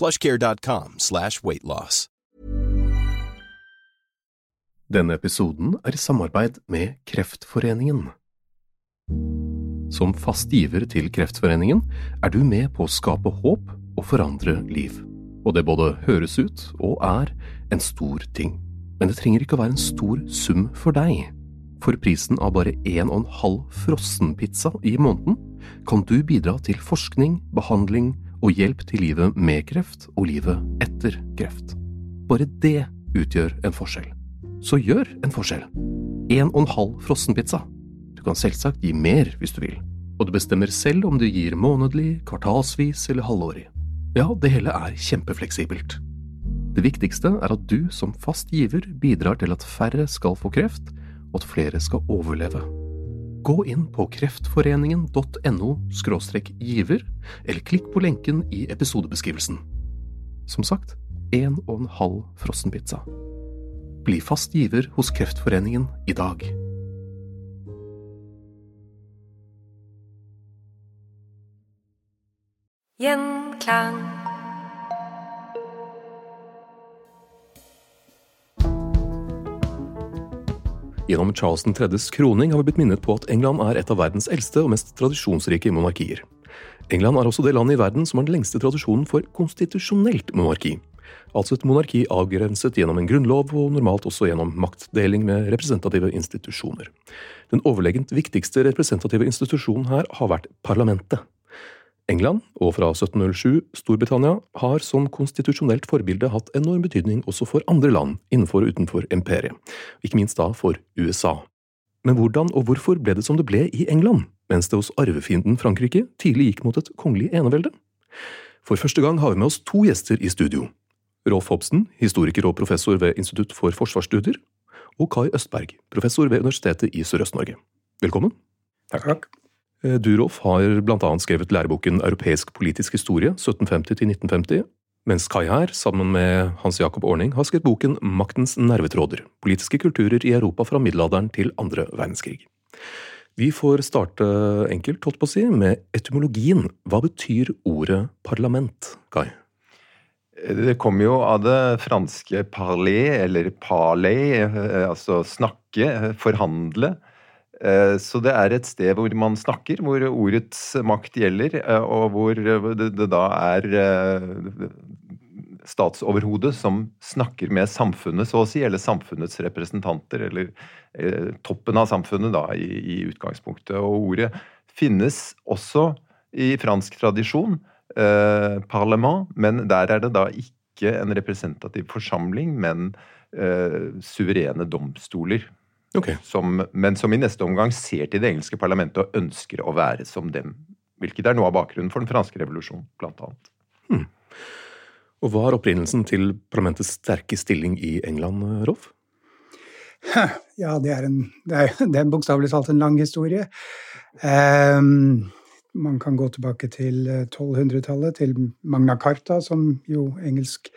plushcare.com slash weightloss. Denne episoden er i samarbeid med Kreftforeningen. Som fast giver til Kreftforeningen er du med på å skape håp og forandre liv. Og det både høres ut og er en stor ting. Men det trenger ikke å være en stor sum for deg. For prisen av bare en og en halv frossenpizza i måneden kan du bidra til forskning, behandling og hjelp til livet med kreft og livet etter kreft. Bare det utgjør en forskjell. Så gjør en forskjell. En og en halv frossenpizza. Du kan selvsagt gi mer hvis du vil, og du bestemmer selv om du gir månedlig, kvartalsvis eller halvårig. Ja, det hele er kjempefleksibelt. Det viktigste er at du som fast giver bidrar til at færre skal få kreft, og at flere skal overleve. Gå inn på kreftforeningen.no giver, eller klikk på lenken i episodebeskrivelsen. Som sagt, en og en halv frossenpizza. Bli fast giver hos Kreftforeningen i dag. Gjenklang. Gjennom Charles 3.s kroning har vi blitt minnet på at England er et av verdens eldste og mest tradisjonsrike monarkier. England er også det landet i verden som har den lengste tradisjonen for konstitusjonelt monarki. Altså et monarki avgrenset gjennom en grunnlov og normalt også gjennom maktdeling med representative institusjoner. Den overlegent viktigste representative institusjonen her har vært parlamentet. England, og fra 1707 Storbritannia, har som konstitusjonelt forbilde hatt enorm betydning også for andre land innenfor og utenfor imperiet, ikke minst da for USA. Men hvordan og hvorfor ble det som det ble i England, mens det hos arvefienden Frankrike tidlig gikk mot et kongelig enevelde? For første gang har vi med oss to gjester i studio. Rolf Hobsen, historiker og professor ved Institutt for forsvarsstudier, og Kai Østberg, professor ved Universitetet i Sørøst-Norge. Velkommen. Takk. Du, Rolf, har annet skrevet læreboken Europeisk politisk historie 1750–1950, mens Kai her, sammen med Hans Jakob Orning, har skrevet boken Maktens nervetråder – politiske kulturer i Europa fra middelalderen til andre verdenskrig. Vi får starte enkelt, holdt på å si, med etymologien. Hva betyr ordet parlament, Kai? Det kommer jo av det franske parler, eller parler, altså snakke, forhandle. Så det er et sted hvor man snakker, hvor ordets makt gjelder, og hvor det da er statsoverhodet som snakker med samfunnet, så å si, eller samfunnets representanter, eller toppen av samfunnet, da, i, i utgangspunktet. Og ordet finnes også i fransk tradisjon, eh, parlament, men der er det da ikke en representativ forsamling, men eh, suverene domstoler. Ok. Som, men som i neste omgang ser til det engelske parlamentet og ønsker å være som dem. Hvilket er noe av bakgrunnen for den franske revolusjonen, blant annet. Og hva er opprinnelsen til parlamentets sterke stilling i England, Rolf? Ja, det er, en, det er, det er bokstavelig talt en lang historie. Ehm, man kan gå tilbake til 1200-tallet, til Magna Carta, som jo engelsk,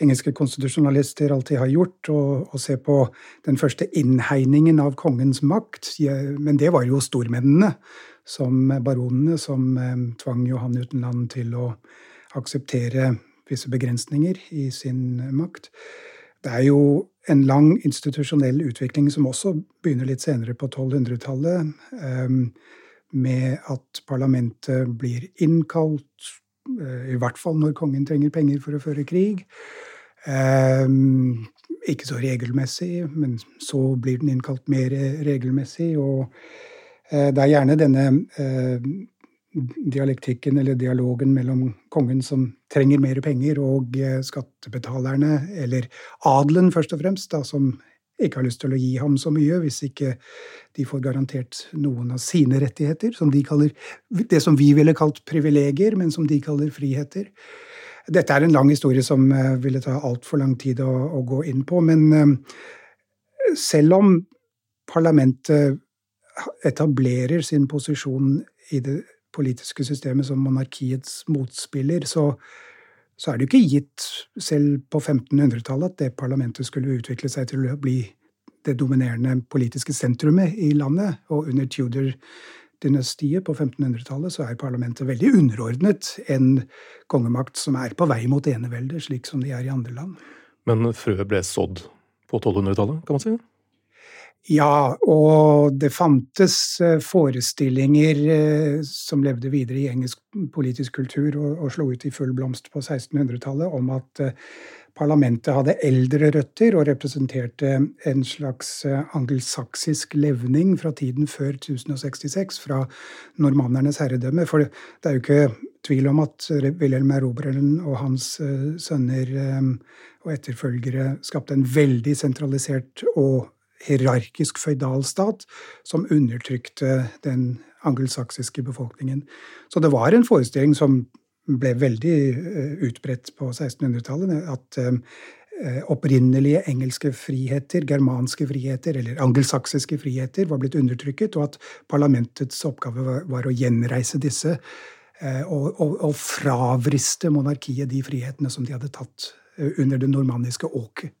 engelske konstitusjonalister alltid har gjort, og, og se på den første innhegningen av kongens makt. Men det var jo stormennene, som baronene, som eh, tvang Johan Utenland til å akseptere visse begrensninger i sin makt. Det er jo en lang institusjonell utvikling som også begynner litt senere på 1200-tallet, med at parlamentet blir innkalt, i hvert fall når kongen trenger penger for å føre krig. Um, ikke så regelmessig, men så blir den innkalt mer regelmessig. Og uh, det er gjerne denne dialektikken eller dialogen mellom kongen som trenger mer penger, og skattebetalerne, eller adelen først og fremst, da, som ikke har lyst til å gi ham så mye hvis ikke de får garantert noen av sine rettigheter, som de kaller det som vi ville kalt privilegier, men som de kaller friheter. Dette er en lang historie som uh, ville ta altfor lang tid å, å, gå inn på, men uh, selv om parlamentet etablerer sin posisjon i det politiske systemet som monarkiets motspiller, så så er det jo ikke gitt, selv på 1500-tallet, at det parlamentet skulle utvikle seg til å bli det dominerende politiske sentrumet i landet. Og under Tudor-dynastiet på 1500-tallet så er parlamentet veldig underordnet en kongemakt som er på vei mot eneveldet, slik som de er i andre land. Men frøet ble sådd på 1200-tallet, kan man si? Ja, og det fantes eh, forestillinger eh, som levde videre i engelsk politisk kultur og, og slo ut i full blomst på 1600-tallet, om at eh, parlamentet hadde eldre røtter og representerte en slags angelsaksisk levning fra tiden før 1066, fra normannernes herredømme. For det er jo ikke tvil om at Wilhelm Erobreren og hans sønner og etterfølgere skapte en veldig sentralisert og hierarkisk føydalstat som undertrykte den angelsaksiske befolkningen. Så det var en forestilling som ble veldig eh, utbredt på 1600-tallet, at eh, opprinnelige engelske friheter, germanske friheter eller angelsaksiske friheter var blitt undertrykket, og at parlamentets oppgave var, å gjenreise disse eh, og, og, og fravriste monarkiet de frihetene som de hadde tatt under det normanniske åket.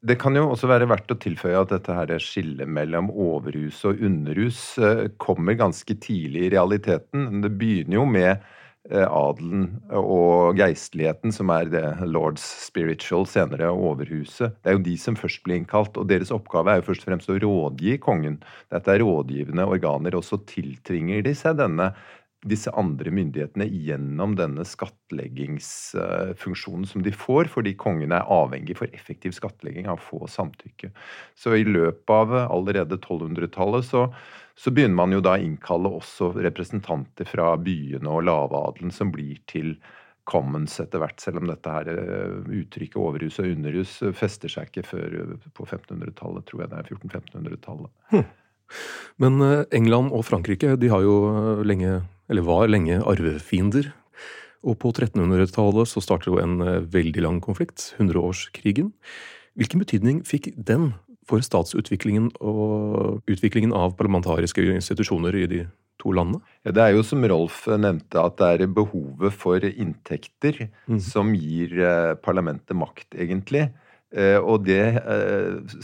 Det kan jo også være verdt å tilføye at dette her skillet mellom overhus og underhus eh, kommer ganske tidlig i realiteten. Det begynner jo med eh, adelen og geistligheten, som er det Lords Spiritual, senere overhuset. Det er jo de som først blir innkalt, og deres oppgave er jo først og fremst å rådgi kongen. Dette er rådgivende organer, og så tiltvinger de seg denne disse andre myndighetene gjennom denne skattleggingsfunksjonen som de får, fordi kongen er avhengig for effektiv skattlegging av få samtykke. Så i løpet av allerede 1200-tallet så, så, begynner man jo da å innkalle også representanter fra byene og lavadelen som blir til commons etter hvert, selv om dette her eh, uttrykket overhus og underhus fester seg ikke før på 1500-tallet, tror jeg det er. 1400-1500-tallet. Hm. Men eh, England og Frankrike de har jo lenge eller var lenge arvefiender. Og på 1300-tallet så startet jo en eh, veldig lang konflikt, hundreårskrigen. Hvilken betydning fikk den for statsutviklingen og utviklingen av parlamentariske institusjoner i de to landene? Ja, det er jo som Rolf nevnte, at det er behovet for inntekter mm. som gir eh, parlamentet makt, egentlig. Eh, og det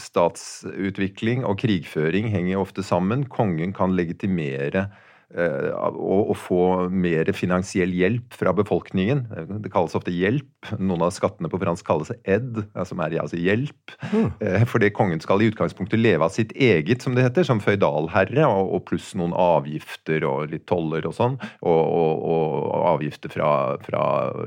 Statsutvikling og krigføring henger ofte sammen. Kongen kan legitimere Eh, å, få mer finansiell hjelp fra befolkningen. Det kalles ofte hjelp. Noen av skattene på fransk kalles ed, som er altså hjelp. Mm. Fordi kongen skal i utgangspunktet leve av sitt eget, som det heter, som føydalherre, og, pluss noen avgifter og litt toller og sånn. Og, og, og avgifter fra, fra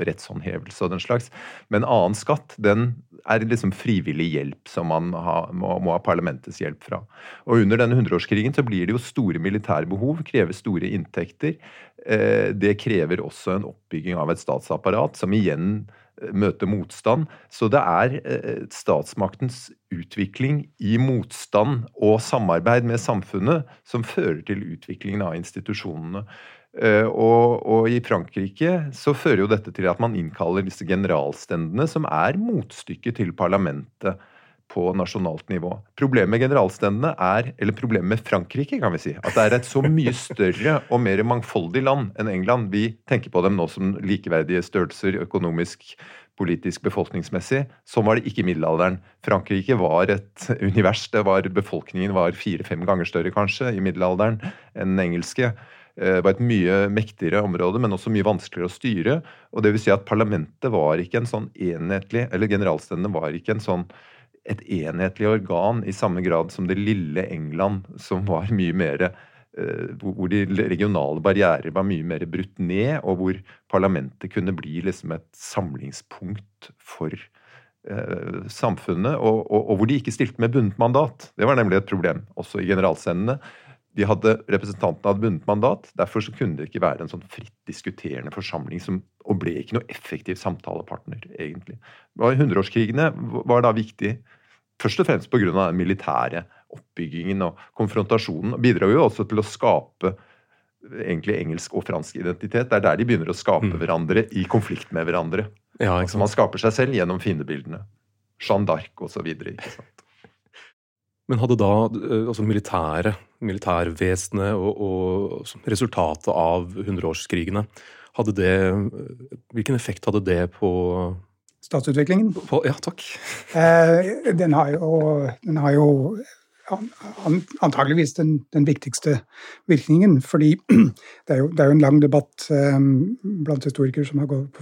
rettshåndhevelse og den slags. Men annen skatt, den er liksom frivillig hjelp som man ha, må, må, ha parlamentets hjelp fra. Og under denne hundreårskrigen så blir det jo store militære behov, krever store inntekter. Eh, det krever også en oppbygging av et statsapparat, som igjen eh, møter motstand. Så det er eh, statsmaktens utvikling i motstand og samarbeid med samfunnet som fører til utviklingen av institusjonene. Eh, og, og, i Frankrike så fører jo dette til at man innkaller disse generalstendene, som er motstykket til parlamentet på nasjonalt nivå. Problemet med generalstendene er, eller problemet med Frankrike, kan vi si, at det er et så mye større og mer mangfoldig land enn England. Vi tenker på dem nå som likeverdige størrelser økonomisk, politisk, befolkningsmessig. Sånn var det ikke i middelalderen. Frankrike var et univers. det var Befolkningen var fire-fem ganger større, kanskje, i middelalderen enn den engelske. Eh, var et mye mektigere område, men også mye vanskeligere å styre. og det vil si at Parlamentet var ikke en sånn enhetlig, eller generalstendene var ikke en sånn et enhetlig organ i samme grad som det lille England, som var mye mer eh, hvor de regionale barrierer var mye mer brutt ned, og hvor parlamentet kunne bli liksom et samlingspunkt for eh, samfunnet, og, og, og, hvor de ikke stilte med bundet mandat. Det var nemlig et problem også i generalsendene. De hadde, Representantene hadde vunnet mandat, derfor så kunne det ikke være en sånn fritt diskuterende forsamling som, og ble ikke noe effektiv samtalepartner, egentlig. Hundreårskrigene var da viktig først og fremst pga. den militære oppbyggingen og konfrontasjonen. og Bidrar jo også til å skape egentlig engelsk og fransk identitet. Det er der de begynner å skape mm. hverandre i konflikt med hverandre. Ja, altså Man skaper seg selv gjennom fiendebildene. Jeanne d'Arc osv. Men hadde da eh, altså militære, militærvesenet og, og resultatet av hundreårskrigene hadde det, Hvilken effekt hadde det på Statsutviklingen? På, ja, takk. Eh, den, har jo, den har jo antageligvis den, den, viktigste virkningen. Fordi det er, jo, det er jo en lang debatt um, blant historikere som har gått,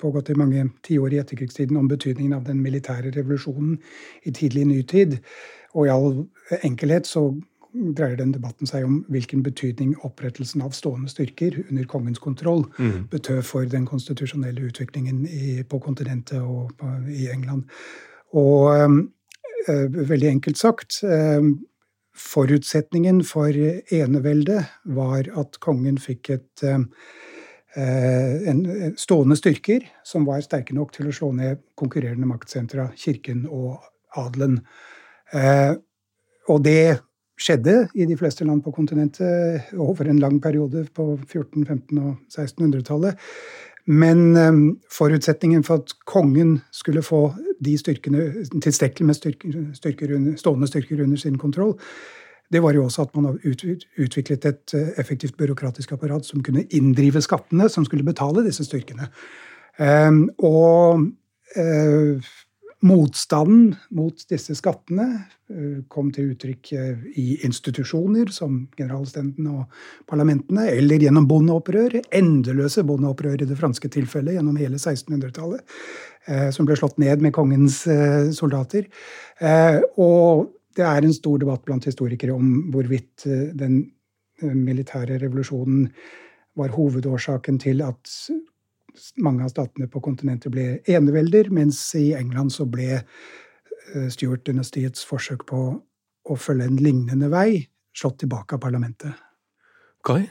pågått i mange tiår i etterkrigstiden om betydningen av den militære revolusjonen i tidlig nytid. Og i all enkelhet så dreier den debatten seg om hvilken betydning opprettelsen av stående styrker under kongens kontroll mm. betød for den konstitusjonelle utviklingen i, på kontinentet og på, i England. Og Eh, veldig enkelt sagt. øh, forutsetningen for eneveldet var at kongen fikk et øh, en stående styrker som var sterke nok til å slå ned konkurrerende maktsentra, kirken og adelen. Og det skjedde i de fleste land på kontinentet over en lang periode på 1400-, 1500- og 1600-tallet. Men um, forutsetningen for at kongen skulle få de styrkene, tilstrekkelig med styrker, styrker under, stående styrker under sin kontroll, det var jo også at man utviklet et uh, effektivt byråkratisk apparat som kunne inndrive skattene som skulle betale disse styrkene. Um, og uh, Motstanden mot disse skattene eh, kom til uttrykk eh, i institusjoner som generalstenden og parlamentene, eller gjennom bondeopprør, endeløse bondeopprør i det franske tilfellet gjennom hele 1600-tallet, eh, som ble slått ned med kongens soldater. Og det er en stor debatt blant historikere om hvorvidt den militære revolusjonen var hovedårsaken til at mange av statene på kontinentet ble enevelder, mens i England så ble eh, Stuart-dynastiets forsøk på å følge en lignende vei slått tilbake av parlamentet. Kai?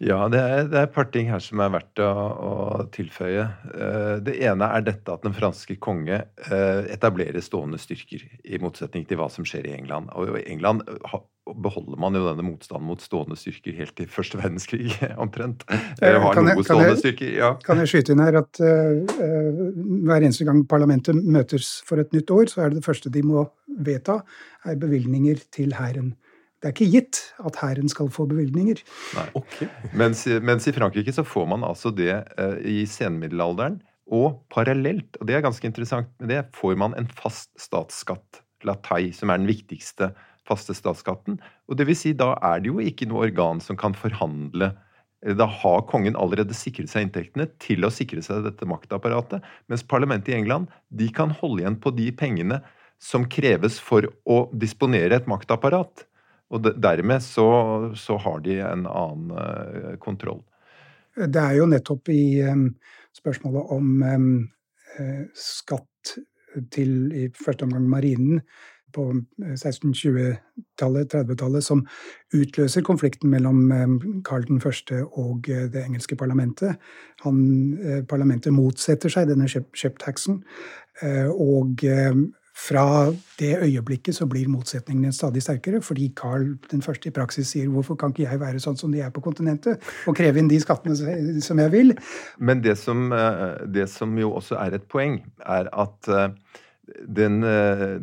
Ja, det er, det er, et par ting her som er verdt å, å, tilføye. Eh, det ene er dette at den franske konge eh, etablerer stående styrker, i motsetning til hva som skjer i England. Og i England beholder man jo denne motstanden mot stående styrker helt til første verdenskrig, omtrent. Det har kan, noe stående jeg, styrker, ja. Kan jeg skyte inn her at uh, hver eneste gang parlamentet møtes for et nytt år, så er det det første de må vedta, er bevilgninger til hæren. Det er ikke gitt at hæren skal få bevilgninger. Okay. Mens, mens, i Frankrike så får man altså det uh, i senmiddelalderen. Og parallelt, og det er ganske interessant, med det får man en fast statsskatt, la taille, som er den viktigste faste statsskatten. Og det vil si, da er det jo ikke noe organ som kan forhandle da har kongen allerede sikret seg inntektene til å sikre seg dette maktapparatet. Mens parlamentet i England de kan holde igjen på de pengene som kreves for å disponere et maktapparat. Og dermed så, så har de en annen uh, kontroll. Det er jo nettopp i um, spørsmålet om skatt til i første omgang marinen på 1620-tallet, 30-tallet, som utløser konflikten mellom Karl 1. og det engelske parlamentet. Han, parlamentet motsetter seg denne ship-taxen, og fra det øyeblikket så blir motsetningene stadig sterkere, fordi Carl den i praksis sier 'hvorfor kan ikke jeg være sånn som de er på kontinentet', og kreve inn de skattene som jeg vil? Men det som, eh, det som jo også er et poeng, er at eh, den, eh,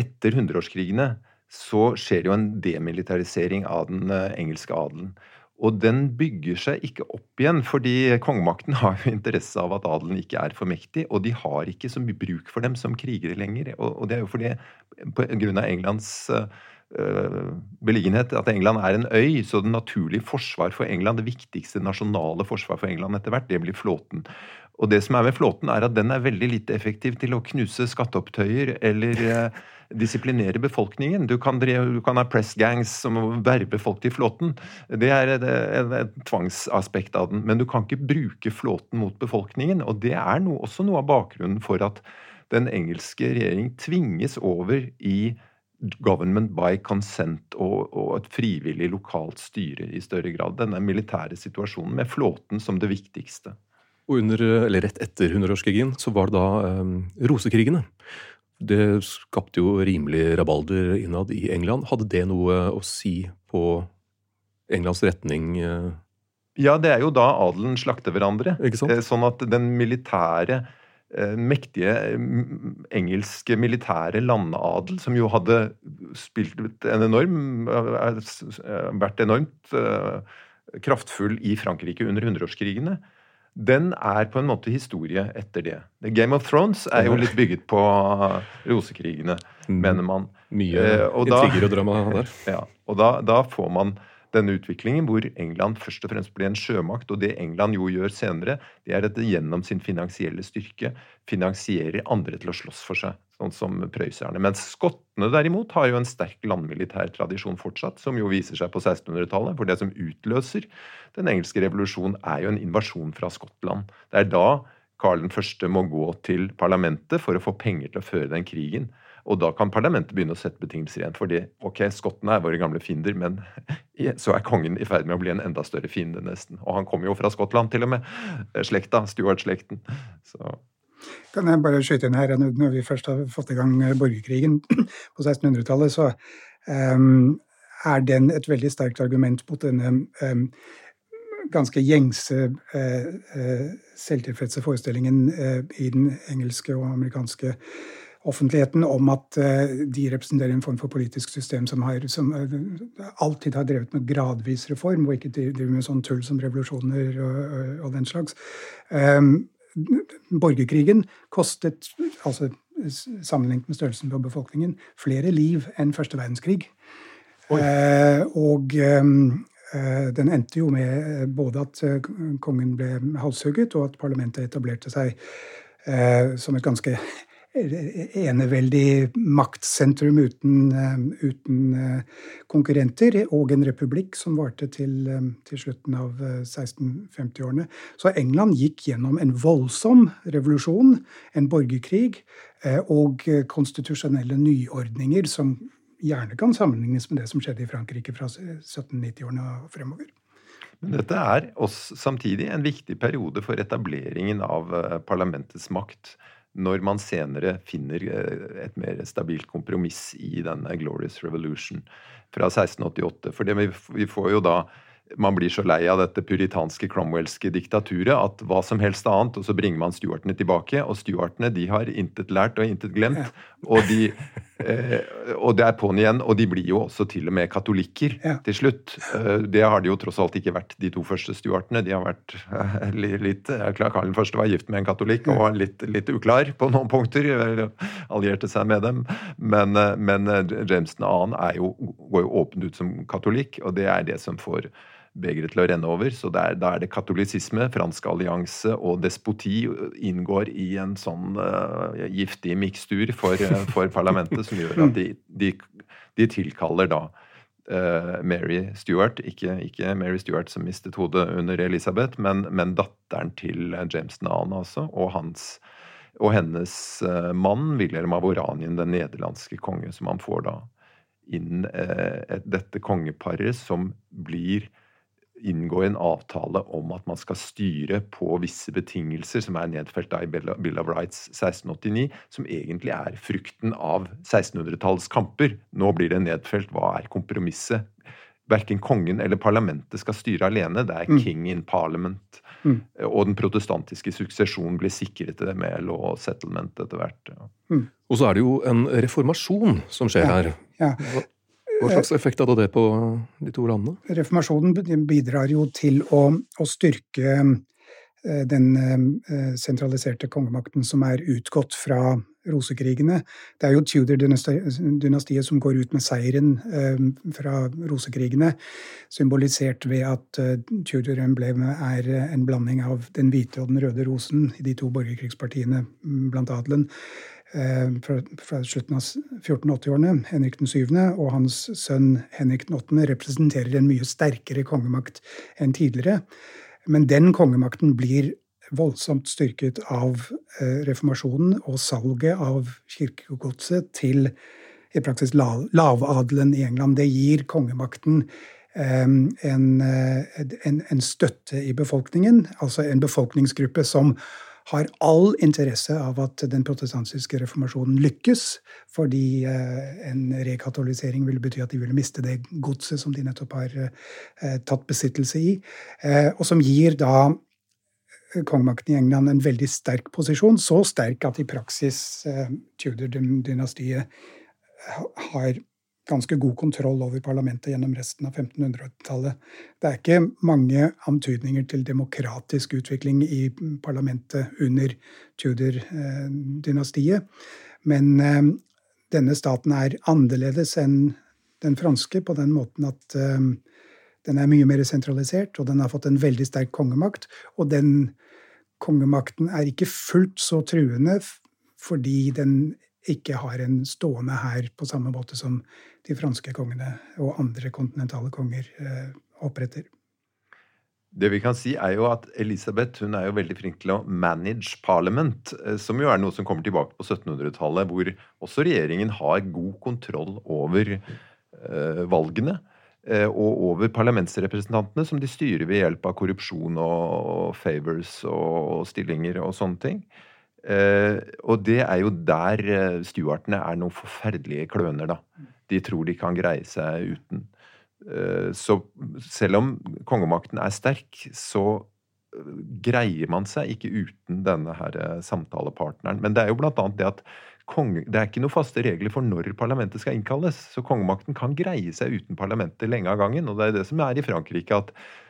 etter hundreårskrigene så skjer det jo en demilitarisering av den engelske adelen. Og den bygger seg ikke opp igjen, fordi kongemakten har jo interesse av at adelen ikke er for mektig, og de har ikke så mye bruk for dem som krigere lenger. Og, det er jo fordi, på grunn av Englands uh, beliggenhet, at England er en øy, så det naturlige forsvar for England, det viktigste nasjonale forsvar for England etter hvert, det blir flåten. Og det som er med flåten, er at den er veldig lite effektiv til å knuse skatteopptøyer eller uh, disiplinere befolkningen. Du kan, du kan ha press gangs som verve folk til flåten. Det er et, et, et, tvangsaspekt av den. Men du kan ikke bruke flåten mot befolkningen. Og det er no, også noe av bakgrunnen for at den engelske regjering tvinges over i government by consent og, og, et frivillig lokalt styre i større grad. Denne militære situasjonen med flåten som det viktigste. Og under, eller Rett etter hundreårskrigen så var det da um, rosekrigene. Det skapte jo rimelig rabalder innad i England. Hadde det noe å si på Englands retning? Uh, ja, det er jo da adelen slakter hverandre. Eh, sånn at den militære eh, mektige engelske militære landadel, som jo hadde spilt en enorm vært enormt kraftfull i Frankrike under hundreårskrigene, den er på en måte historie etter det. Game of Thrones er jo litt bygget på rosekrigene, mm. mener man. Mye eh, intriger og drama der. Ja, og da, da, får man denne utviklingen hvor England først og fremst blir en sjømakt. Og det England jo gjør senere, det er at det gjennom sin finansielle styrke finansierer andre til å slåss for seg, sånn som prøysserne. Mens skottene derimot har jo en sterk landmilitær tradisjon fortsatt, som jo viser seg på 1600-tallet. For det som utløser den engelske revolusjonen, er jo en invasjon fra Skottland. Det er da Karl 1. må gå til parlamentet for å få penger til å føre den krigen. Og da kan parlamentet begynne å sette betingelser igjen. Fordi ok, skottene er våre gamle fiender, men så er kongen i ferd med å bli en enda større fiende, nesten. Og han kommer jo fra Skottland, til og med. Slekta, Stuart-slekten. Så kan jeg bare skyte inn her, Når vi først har fått i gang borgerkrigen på 1600-tallet, så um, er den et veldig sterkt argument mot denne um, ganske gjengse, uh, uh, selvtilfredse forestillingen uh, i den engelske og amerikanske offentligheten om at eh, de representerer en form for politisk system som, har, som eh, alltid har drevet med gradvis reform, og ikke driver med sånn tull som revolusjoner og, og den slags. Um, borgerkrigen kostet, altså sammenlignet med størrelsen på befolkningen, flere liv enn første verdenskrig. Eh, og um, uh, den endte jo med både at kongen ble halshugget, og at parlamentet etablerte seg eh, som et ganske eneveldig maktsentrum uten, eh, uten, eh, konkurrenter, og en republikk som varte til, eh, til slutten av 1650-årene. Så England gikk gjennom en voldsom revolusjon, en borgerkrig, og konstitusjonelle nyordninger som gjerne kan sammenlignes med det som skjedde i Frankrike fra 1790-årene og fremover. Men dette er også samtidig en viktig periode for etableringen av parlamentets makt når man senere finner eh, et mer stabilt kompromiss i denne Glorious Revolution fra 1688. For vi får jo da man blir så lei av dette puritanske Cromwellske diktaturet at hva som helst annet, og så bringer man stuartene tilbake. Og stuartene de har intet lært og intet glemt. Og, de, og det er på'n igjen. Og de blir jo også til og med katolikker ja. til slutt. Eh, det har de jo tross alt ikke vært, de to første stuartene. De har vært eh, litt Karl 1. var gift med en katolikk og litt, litt, uklar på noen punkter. Allierte seg med dem. Men, eh, men eh, James 2. Går jo åpent ut som katolikk, og det er det som får begeret til å renne over. Så der, da er det katolisisme, fransk allianse og despoti inngår i en sånn uh, giftig mikstur for, uh, for, parlamentet, som gjør at de, de, de tilkaller da uh, Mary Stuart, ikke, ikke, Mary Stuart som mistet hodet under Elisabeth, men, men datteren til James Nan, altså, og hans og hennes mann, Wilhelm av Oranien, den nederlandske konge, som han får da inn eh, dette kongeparet som blir inngå en avtale om at man skal styre på visse betingelser som er nedfelt i Bill of Rights 1689, som egentlig er frukten av 1600-tallets kamper. Nå blir det nedfelt hva er kompromisset. Verken kongen eller parlamentet skal styre alene. Det er mm. king in parliament. Mm. Og den protestantiske suksesjonen blir sikret med law settlement etter hvert. Ja. Mm. Og så er det jo en reformasjon som skjer ja. her. Ja. Hva slags effekt hadde det på de to landene? Reformasjonen bidrar jo til å, å styrke eh, den eh, sentraliserte kongemakten som er utgått fra rosekrigene. Det er jo Tudor-dynastiet som går ut med seieren eh, fra rosekrigene, symbolisert ved at Tudor-emblemet er en blanding av den hvite og den røde rosen i de to borgerkrigspartiene blant adelen. Eh, fra, slutten av 1480-årene, Henrik den 7., og hans sønn Henrik den 8. representerer en mye sterkere kongemakt enn tidligere. Men den kongemakten blir voldsomt styrket av reformasjonen og salget av kirkegodset til i praksis lavadelen i England. Det gir kongemakten en, en, en, støtte i befolkningen, altså en befolkningsgruppe som har all interesse av at den protestantiske reformasjonen lykkes, fordi en rekatolisering ville bety at de ville miste det godset som de nettopp har tatt besittelse i, og som gir da kongemakten i England en veldig sterk posisjon, så sterk at i praksis Tudor-dynastiet har ganske god kontroll over parlamentet gjennom resten av 1500-tallet. Det er ikke mange antydninger til demokratisk utvikling i parlamentet under Tudor-dynastiet. Men eh, denne staten er annerledes enn den franske på den måten at eh, den er mye mer sentralisert, og den har fått en veldig sterk kongemakt. Og den kongemakten er ikke fullt så truende fordi den ikke har en stående hær på samme måte som de franske kongene og andre kontinentale konger eh, oppretter. Det vi kan si er jo at Elisabeth hun er jo veldig flink til å manage parliament, eh, som jo er noe som kommer tilbake på 1700-tallet, hvor også regjeringen har god kontroll over eh, valgene. Og over parlamentsrepresentantene, som de styrer ved hjelp av korrupsjon og favors og stillinger og sånne ting. Uh, og det er jo der uh, stuartene er noen forferdelige kløner, da. De tror de kan greie seg uten. Uh, så selv om kongemakten er sterk, så greier man seg ikke uten denne her samtalepartneren. Men det er jo blant annet det at konge, det er ikke noen faste regler for når parlamentet skal innkalles. Så kongemakten kan greie seg uten parlamentet lenge av gangen. Og det er det som er i Frankrike, at Eh,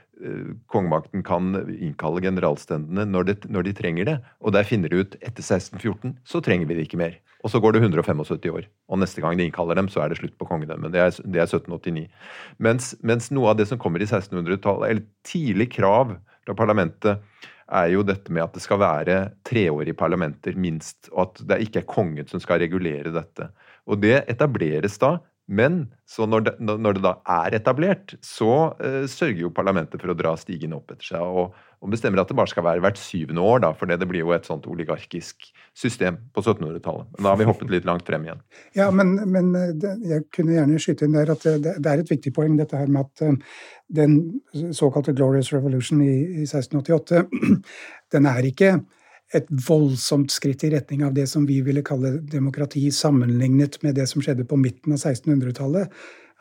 kongemakten kan innkalle generalstendene når, det, når, de trenger det. Og der finner de ut etter 1614 så trenger vi det ikke mer. Og så går det 175 år. Og neste gang de innkaller dem, så er det slutt på kongedømmet. Det, det, er 1789. Mens, mens, noe av det som kommer i 1600-tallet, eller tidlig krav fra parlamentet, er jo dette med at det skal være treårige parlamenter, minst. Og at det ikke er kongen som skal regulere dette. Og det etableres da men når det, når det, da er etablert, så uh, sørger jo parlamentet for å dra stigen opp etter seg. Og, og, bestemmer at det bare skal være hvert syvende år, da, for det blir jo et sånt oligarkisk system på 1700-tallet. Men da har vi hoppet litt langt frem igjen. Ja, men, men eh, det, jeg kunne gjerne skyte inn der at det, det, er et viktig poeng, dette her med at uh, den såkalte Glorious Revolution i, i 1688, den er ikke et voldsomt skritt i retning av det som vi ville kalle demokrati, sammenlignet med det som skjedde på midten av 1600-tallet.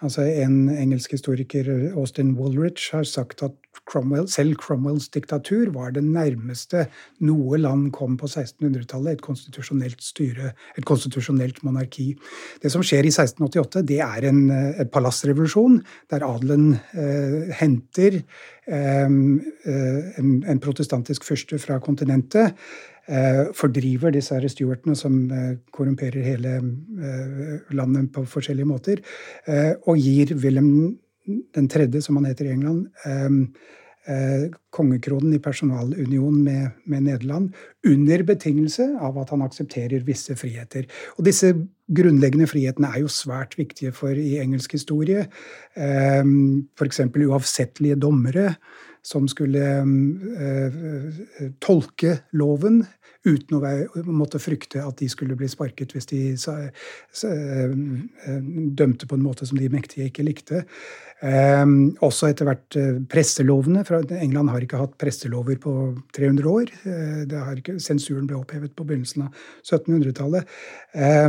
Altså En engelsk historiker, Austin Woolrich, har sagt at Cromwell, selv Cromwells diktatur var det nærmeste noe land kom på 1600-tallet et konstitusjonelt styre, et konstitusjonelt monarki. Det som skjer i 1688, det er en, en palassrevolusjon, der adelen eh, henter eh, en, en protestantisk fyrste fra kontinentet Eh, fordriver disse her stuartene som eh, korrumperer hele eh, landet på forskjellige måter, og gir Wilhelm den tredje, som han heter i England, kongekronen i personalunion med, med, Nederland, under betingelse av at han aksepterer visse friheter. Og disse grunnleggende frihetene er jo svært viktige for i engelsk historie. F.eks. uavsettelige dommere som skulle tolke loven uten å måtte frykte at de skulle bli sparket hvis de eh, dømte på en måte som de mektige ikke likte. Eh, også etter hvert eh, presselovene. fra England har ikke hatt presselover på 300 år. Eh, ikke, sensuren ble opphevet på begynnelsen av 1700-tallet. Eh,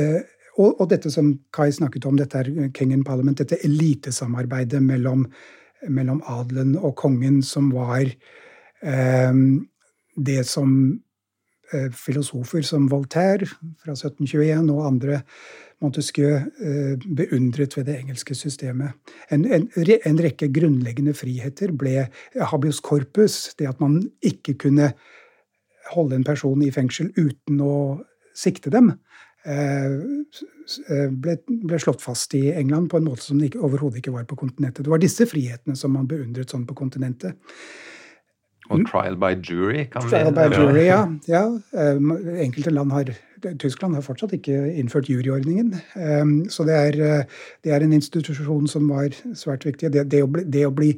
eh, og, og, dette som Kai snakket om, dette er King and Parliament, dette elitesamarbeidet mellom, mellom adelen og kongen, som var det som Eh, filosofer som Voltaire fra 1721 og andre Montesquieu eh, beundret ved det engelske systemet. En, en, en, rekke grunnleggende friheter ble habius corpus, det at man ikke kunne holde en person i fengsel uten å sikte dem, eh, ble, ble slått fast i England på en måte som det overhodet ikke var på kontinentet. Det var disse frihetene som man beundret sånn på kontinentet. Og trial by jury? kan trial by jury, ja. ja. Um, enkelte land har Tyskland har fortsatt ikke innført juryordningen. Um, så det er, det er, en institusjon som var svært viktig. Det, det, å bli, det, å bli,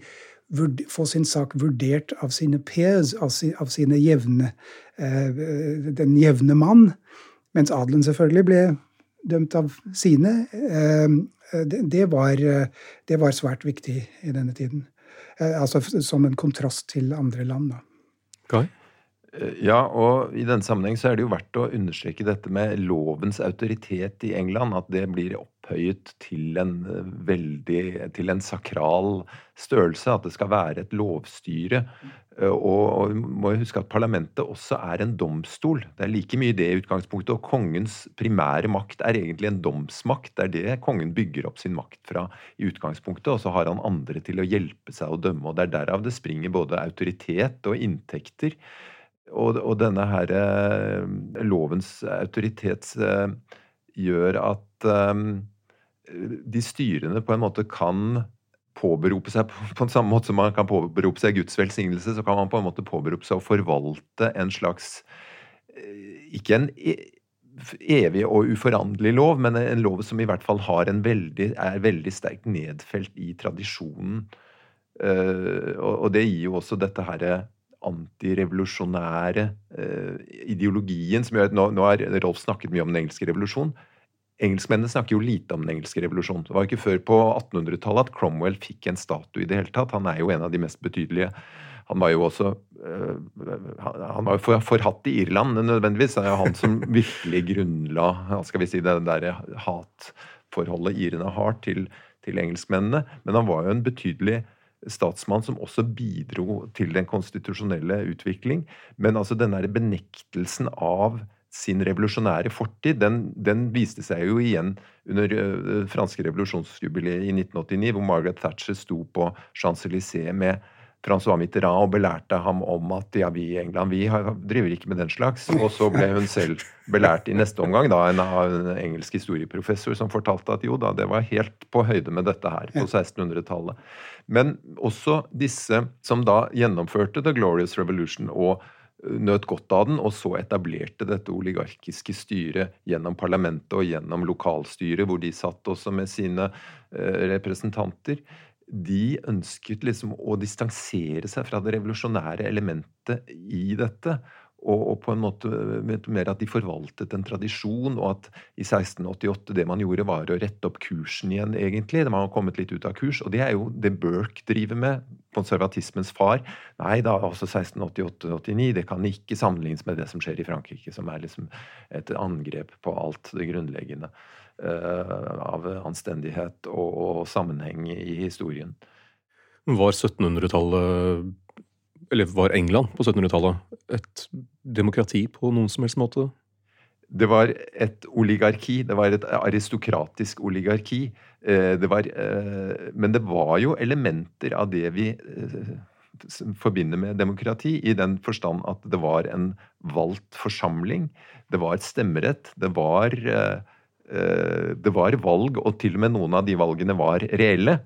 få sin sak vurdert av sine peers, av, sine jevne, den jevne mann. Mens adelen selvfølgelig ble dømt av sine. Det var, det var svært viktig i denne tiden. Altså som en kontrast til andre land, da. Eh, ja, og i denne sammenheng så er det jo verdt å understreke dette med lovens autoritet i England. At det blir opphøyet til en eh, veldig til en sakral størrelse. At det skal være et lovstyre. Eh, og, vi må huske at parlamentet også er en domstol. Det er like mye det i utgangspunktet. Og kongens primære makt er egentlig en domsmakt. Det er det kongen bygger opp sin makt fra i utgangspunktet. Og så har han andre til å hjelpe seg å dømme. Og det er derav det springer både autoritet og inntekter. Og, og denne her eh, lovens autoritet eh, gjør at de styrende på en måte kan påberope seg på, på samme måte som man kan påberope seg Guds velsignelse, så kan man på en måte påberope seg å forvalte en slags Ikke en e, evig og uforanderlig lov, men en lov som i hvert fall veldig, er veldig sterkt nedfelt i tradisjonen. Og det gir jo også dette herre antirevolusjonære eh, ideologien som gjør at nå, nå har Rolf snakket mye om den engelske revolusjon. Engelskmennene snakker jo lite om den engelske revolusjonen. Det var ikke før på 1800-tallet at Cromwell fikk en statue i det hele tatt. Han er jo en av de mest betydelige. Han var jo også øh, han var jo forhatt i Irland, nødvendigvis. Det er jo han som virkelig grunnla skal vi si, det der hatforholdet irene har til, til engelskmennene. Men han var jo en betydelig statsmann som også bidro til den konstitusjonelle utvikling. Men altså den der benektelsen av sin revolusjonære fortid, den, den, viste seg jo igjen under uh, franske revolusjonsjubileet i 1989, hvor Margaret Thatcher sto på Champs-Élysées med Francois Mitterrand og belærte ham om at ja, vi i England vi driver ikke med den slags. Og så ble hun selv belært i neste omgang da, en, en engelsk historieprofessor som fortalte at jo da, det var helt på høyde med dette her på 1600-tallet. Men også disse som da gjennomførte The Glorious Revolution og nøt godt av den, og så etablerte dette oligarkiske styret gjennom parlamentet og gjennom lokalstyret, hvor de satt også med sine eh, representanter de ønsket liksom å distansere seg fra det revolusjonære elementet i dette. Og, og, på en måte mer at de forvaltet en tradisjon, og at i 1688 det man gjorde, var å rette opp kursen igjen, egentlig. Man har kommet litt ut av kurs. Og det er jo det Burke driver med, konservatismens far. Nei da, også 1688-89, det kan ikke sammenlignes med det som skjer i Frankrike, som er liksom et angrep på alt det grunnleggende. uh, av anstendighet og, og sammenheng i historien. Var 1700-tallet eller var England på 1700-tallet et demokrati på noen som helst måte? Det var et oligarki. Det var et aristokratisk oligarki. Eh, det var, eh, men det var jo elementer av det vi forbinder med demokrati, i den forstand at det var en valgt forsamling. Det var et stemmerett. Det var Eh, det var valg, og til og med noen av de valgene var reelle.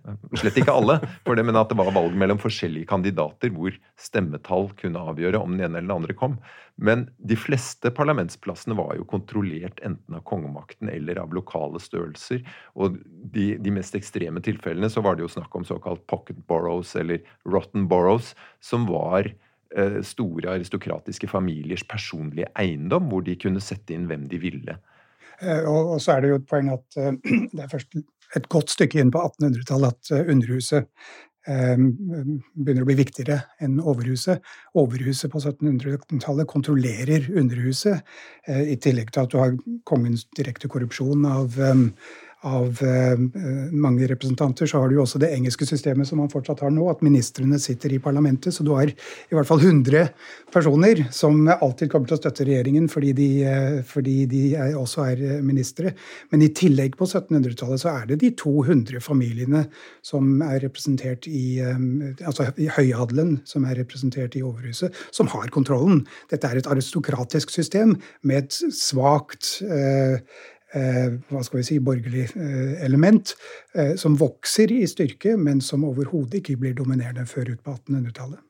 Slett ikke alle, for det, men at det var valg mellom forskjellige kandidater hvor stemmetall kunne avgjøre om den ene eller den andre kom. Men de fleste parlamentsplassene var jo kontrollert enten av kongemakten eller av lokale størrelser. Og de, de mest ekstreme tilfellene så var det jo snakk om såkalt pocket boroughs eller rotten boroughs, som var eh, store aristokratiske familiers personlige eiendom, hvor de kunne sette inn hvem de ville. Eh, og, så er det jo et poeng at eh, det er først et godt stykke inn på 1800-tallet at eh, Underhuset begynner å bli viktigere enn Overhuset. Overhuset på 1700-tallet kontrollerer Underhuset, i tillegg til at du har kongens direkte korrupsjon av av eh, mange representanter, så har du jo også det engelske systemet som man fortsatt har nå, at ministrene sitter i parlamentet. Så du har i hvert fall 100 personer som alltid kommer til å støtte regjeringen fordi de, eh, fordi de er, også er eh, ministre. Men i tillegg på 1700-tallet så er det de 200 familiene som er representert i Altså høyadelen som er representert i Overhuset, som har kontrollen. Dette er et aristokratisk system med et svakt Eh, hva skal vi si, borgerlig eh, element, eh, som vokser i styrke, men som overhodet ikke blir dominerende før ut på 1800-tallet.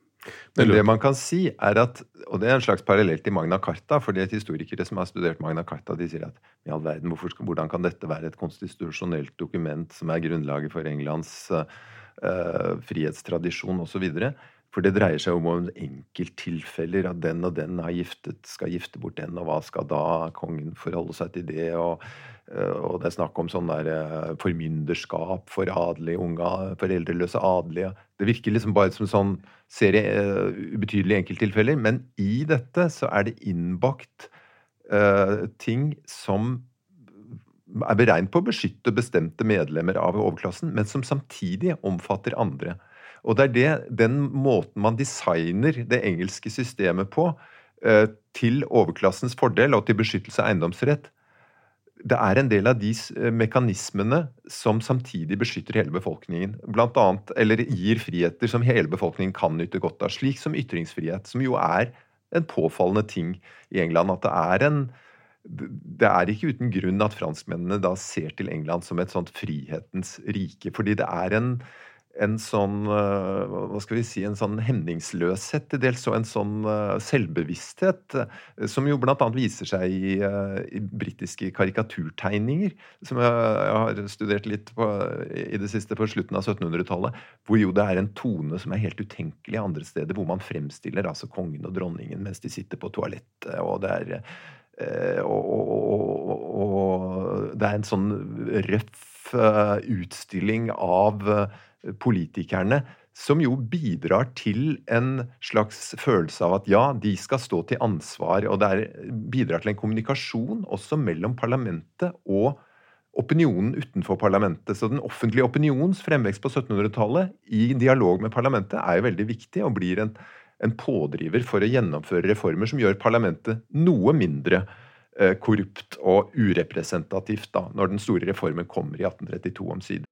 Men det man kan si, er at Og det er en slags parallell til Magna Carta. fordi at Historikere som har studert Magna Carta, de sier at i all verden, hvorfor, hvordan kan dette være et konstitusjonelt dokument som er grunnlaget for Englands uh, frihetstradisjon osv. For det dreier seg om enkelttilfeller. At den og den er giftet, skal gifte bort den, og hva skal da kongen forholde seg til det? Og, eh, og det er snakk om sånn der eh, formynderskap for adelige unge, foreldreløse adelige. Det virker liksom bare som sånn serie uh, ubetydelige enkelttilfeller. Men i dette så er det innbakt uh, ting som er beregnet på å beskytte bestemte medlemmer av overklassen, men som samtidig omfatter andre. Og det er det, den måten man designer det engelske systemet på eh, til overklassens fordel og til beskyttelse av eiendomsrett, det er en del av de eh, mekanismene som samtidig beskytter hele befolkningen. Blant annet, eller gir friheter som hele befolkningen kan nyte godt av. Slik som ytringsfrihet, som jo er en påfallende ting i England. At det er en det er ikke uten grunn at franskmennene da ser til England som et sånt frihetens rike. Fordi det er en, en sånn eh, hva skal vi si, en sånn hemningsløshet til dels, og en sånn eh, selvbevissthet, eh, som jo bl.a. viser seg i, i britiske karikaturtegninger, som jeg, jeg, har studert litt på, i det siste på slutten av 1700-tallet, hvor jo det er en tone som er helt utenkelig andre steder, hvor man fremstiller altså kongen og dronningen mens de sitter på toalettet, og det er og, og, og, det er en sånn røff utstilling av politikerne, som jo bidrar til en slags følelse av at ja, de skal stå til ansvar. Og det er, bidrar til en kommunikasjon også mellom parlamentet og opinionen utenfor parlamentet. Så den offentlige opinions fremvekst på 1700-tallet i dialog med parlamentet er jo veldig viktig og blir en, en, pådriver for å gjennomføre reformer som gjør parlamentet noe mindre eh, korrupt og urepresentativt da, når den store reformen kommer i 1832 omsider.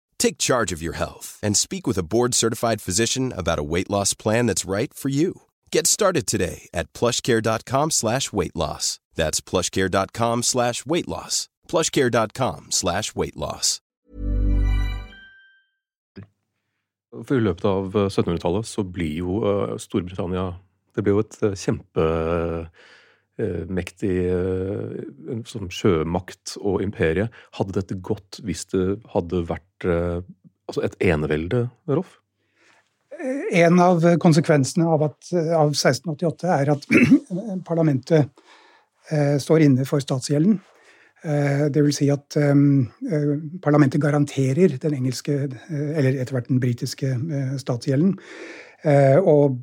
Take charge of your health and speak with a board certified physician about a weight loss plan that's right for you. Get started today at plushcare.com slash weight loss. That's plushcare.com slash weight loss. Plushcare.com slash weight loss. For I løpet av 1700-tallet så blir jo eh, Storbritannia Det blir jo et eh, kjempemektig eh, som sjømakt og imperie. Hadde dette gått hvis det hadde vært altså et enevelde, Rolf? En av konsekvensene av, at, av 1688 er at parlamentet står inne for statsgjelden. Det vil si at parlamentet garanterer den engelske, eller etter hvert den britiske statsgjelden. Og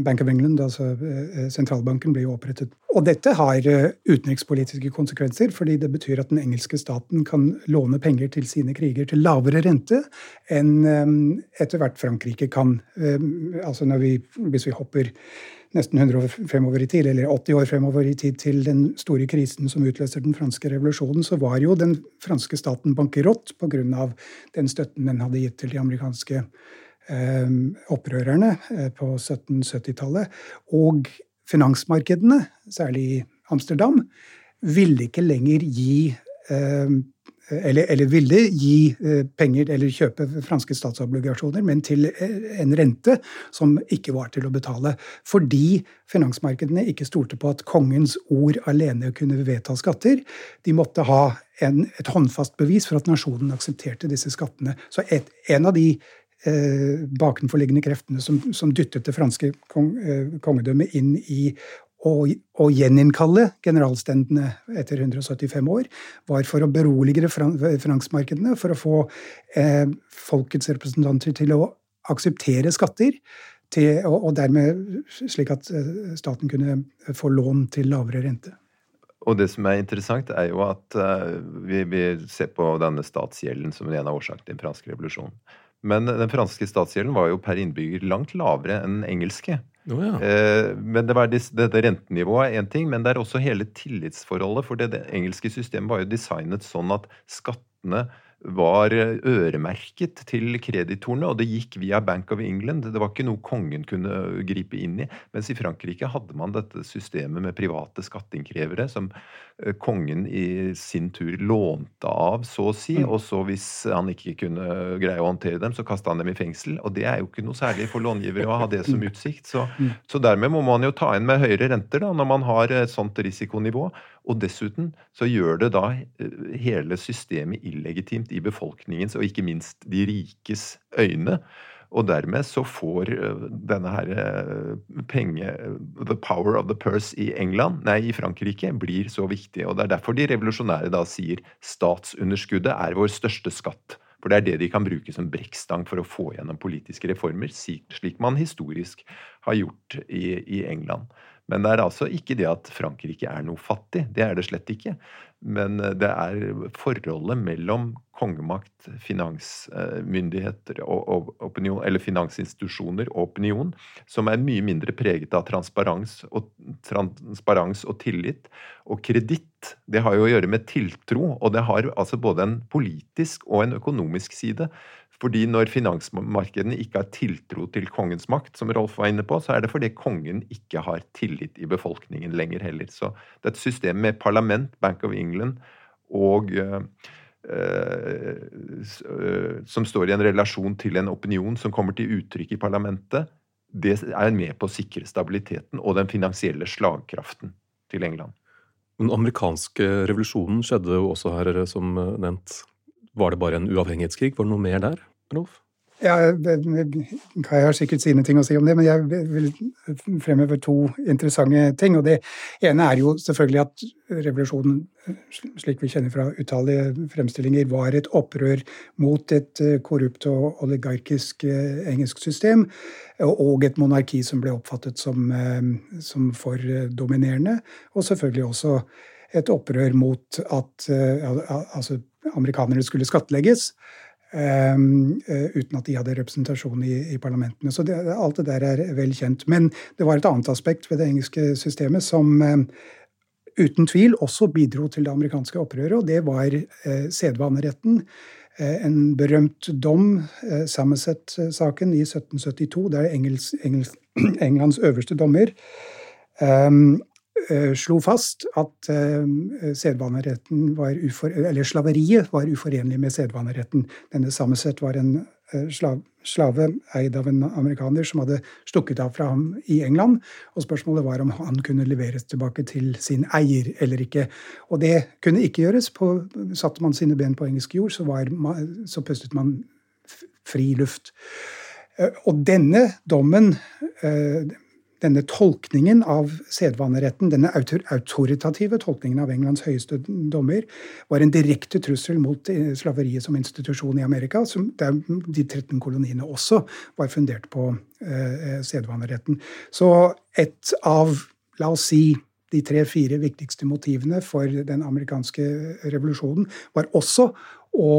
Bank of England, altså eh, sentralbanken, ble jo opprettet. Og dette har eh, utenrikspolitiske konsekvenser, fordi det betyr at den engelske staten kan låne penger til sine kriger til lavere rente enn eh, etter hvert Frankrike kan. Altså vi, hvis vi hopper nesten 100 år fremover i tid, eller 80 år fremover i tid til den store krisen som utløser den franske revolusjonen, så var jo den franske staten bankerott pga. den støtten den hadde gitt til de amerikanske opprørerne eh, på 1770-tallet. Og finansmarkedene, særlig i Amsterdam, ville ikke lenger gi eh, eller, eller, ville gi eh, penger eller kjøpe franske statsobligasjoner, men til eh, en rente som ikke var til å betale. Fordi finansmarkedene ikke stolte på at kongens ord alene kunne vedta skatter. De måtte ha en, et håndfast bevis for at nasjonen aksepterte disse skattene. Så et, en av de eh, bakenforliggende kreftene som, som, dyttet det franske kong, eh, kongedømmet inn i å, gjeninnkalle generalstendene etter 175 år, var for å berolige finansmarkedene, for å få eh, folkets representanter til å akseptere skatter, til, og, dermed slik at eh, staten kunne få lån til lavere rente. Og det som er interessant, er jo at uh, vi, vi, ser på denne statsgjelden som en av årsakene til den franske revolusjonen. Men den franske statsgjelden var jo per innbygger langt lavere enn den engelske. Oh, ja. eh, men det var dette rentenivået er én ting, men det er også hele tillitsforholdet. For det, det engelske systemet var jo designet sånn at skattene var øremerket til kreditorene, og det gikk via Bank of England. Det var ikke noe kongen kunne gripe inn i. Mens i Frankrike hadde man dette systemet med private skatteinnkrevere som eh, kongen i sin tur lånte av, så å si. Mm. Og så hvis han ikke kunne greie å håndtere dem, så kasta han dem i fengsel. Og det er jo ikke noe særlig for långivere å ha det som utsikt. Så, mm. så dermed må man jo ta inn med høyere renter da, når man har et sånt risikonivå. Og dessuten så gjør det da eh, hele systemet illegitimt i befolkningens, og ikke minst de rikes, øyne. Og dermed så får eh, denne her eh, penge The power of the purse i England, nei, i Frankrike blir så viktig. Og det er derfor de revolusjonære da sier statsunderskuddet er vår største skatt. For det er det de kan bruke som brekkstang for å få gjennom politiske reformer, slik man historisk har gjort i, i England. Men det er altså ikke det at Frankrike er noe fattig. Det er det slett ikke. Men eh, det er forholdet mellom kongemakt, finansmyndigheter og opinion, eller finansinstitusjoner og opinion som er mye mindre preget av transparens og, transparens og tillit. Og kreditt, det har jo å gjøre med tiltro, og det har altså både en politisk og en økonomisk side. Fordi når finansmarkedene ikke har tiltro til kongens makt, som Rolf var inne på, så er det fordi kongen ikke har tillit i befolkningen lenger heller. Så det er et system med parlament, Bank of England, og uh, uh, som står i en relasjon til en opinion som kommer til uttrykk i parlamentet, det er med på å sikre stabiliteten og den finansielle slagkraften til England. Den amerikanske revolusjonen skjedde jo også her, som nevnt. Var det bare en uavhengighetskrig? Var det noe mer der? Rolf? Ja, Kai har sikkert sine ting å si om det, men jeg vil fremheve to interessante ting. og Det ene er jo selvfølgelig at revolusjonen, slik vi kjenner fra utallige fremstillinger, var et opprør mot et eh, korrupt og oligarkisk eh, engelsk system, og et monarki som ble oppfattet som, eh, som for dominerende. Og selvfølgelig også et opprør mot at altså, amerikanerne skulle skattlegges. Um, uten at de hadde representasjon i, i parlamentene. Så det, alt det der er vel kjent. Men det var et annet aspekt ved det engelske systemet som um, uten tvil også bidro til det amerikanske opprøret, og det var uh, sedvaneretten. Uh, en berømt dom, uh, Somerset-saken i 1772, der Engels, Engels, Englands øverste dommer um, Eh, slo fast at eh, sedvaneretten var ufor, eller slaveriet var uforenlig med sedvaneretten. Denne Sameset var en eh, slave eid av en amerikaner som hadde stukket av fra ham i England. Og spørsmålet var om han kunne leveres tilbake til sin eier eller ikke. Og det kunne ikke gjøres. På, satte man sine ben på engelsk jord, så, var, så pustet man fri luft. Og denne dommen denne tolkningen av sedvaneretten, denne autoritative tolkningen av Englands høyeste dommer, var en direkte trussel mot eh, slaveriet som institusjon i Amerika, som der de 13 koloniene også var fundert på eh, sedvaneretten. Så et av, la oss si, de tre-fire viktigste motivene for den amerikanske revolusjonen var også å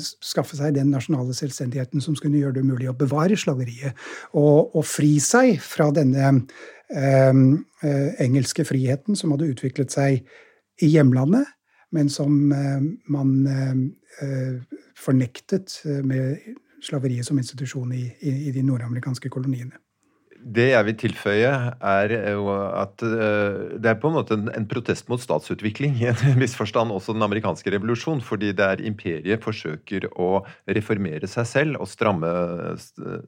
skaffe seg den nasjonale selvstendigheten som skulle gjøre det mulig å bevare slaveriet, og, og fri seg fra denne eh, engelske friheten som hadde utviklet seg i hjemlandet, men som eh, man eh, fornektet med slaveriet som institusjon i, i, i de nordamerikanske koloniene. Det jeg vil tilføye, er at det er på en måte en, protest mot statsutvikling. I en viss forstand også den amerikanske revolusjon. Fordi det er imperiet forsøker å reformere seg selv og stramme,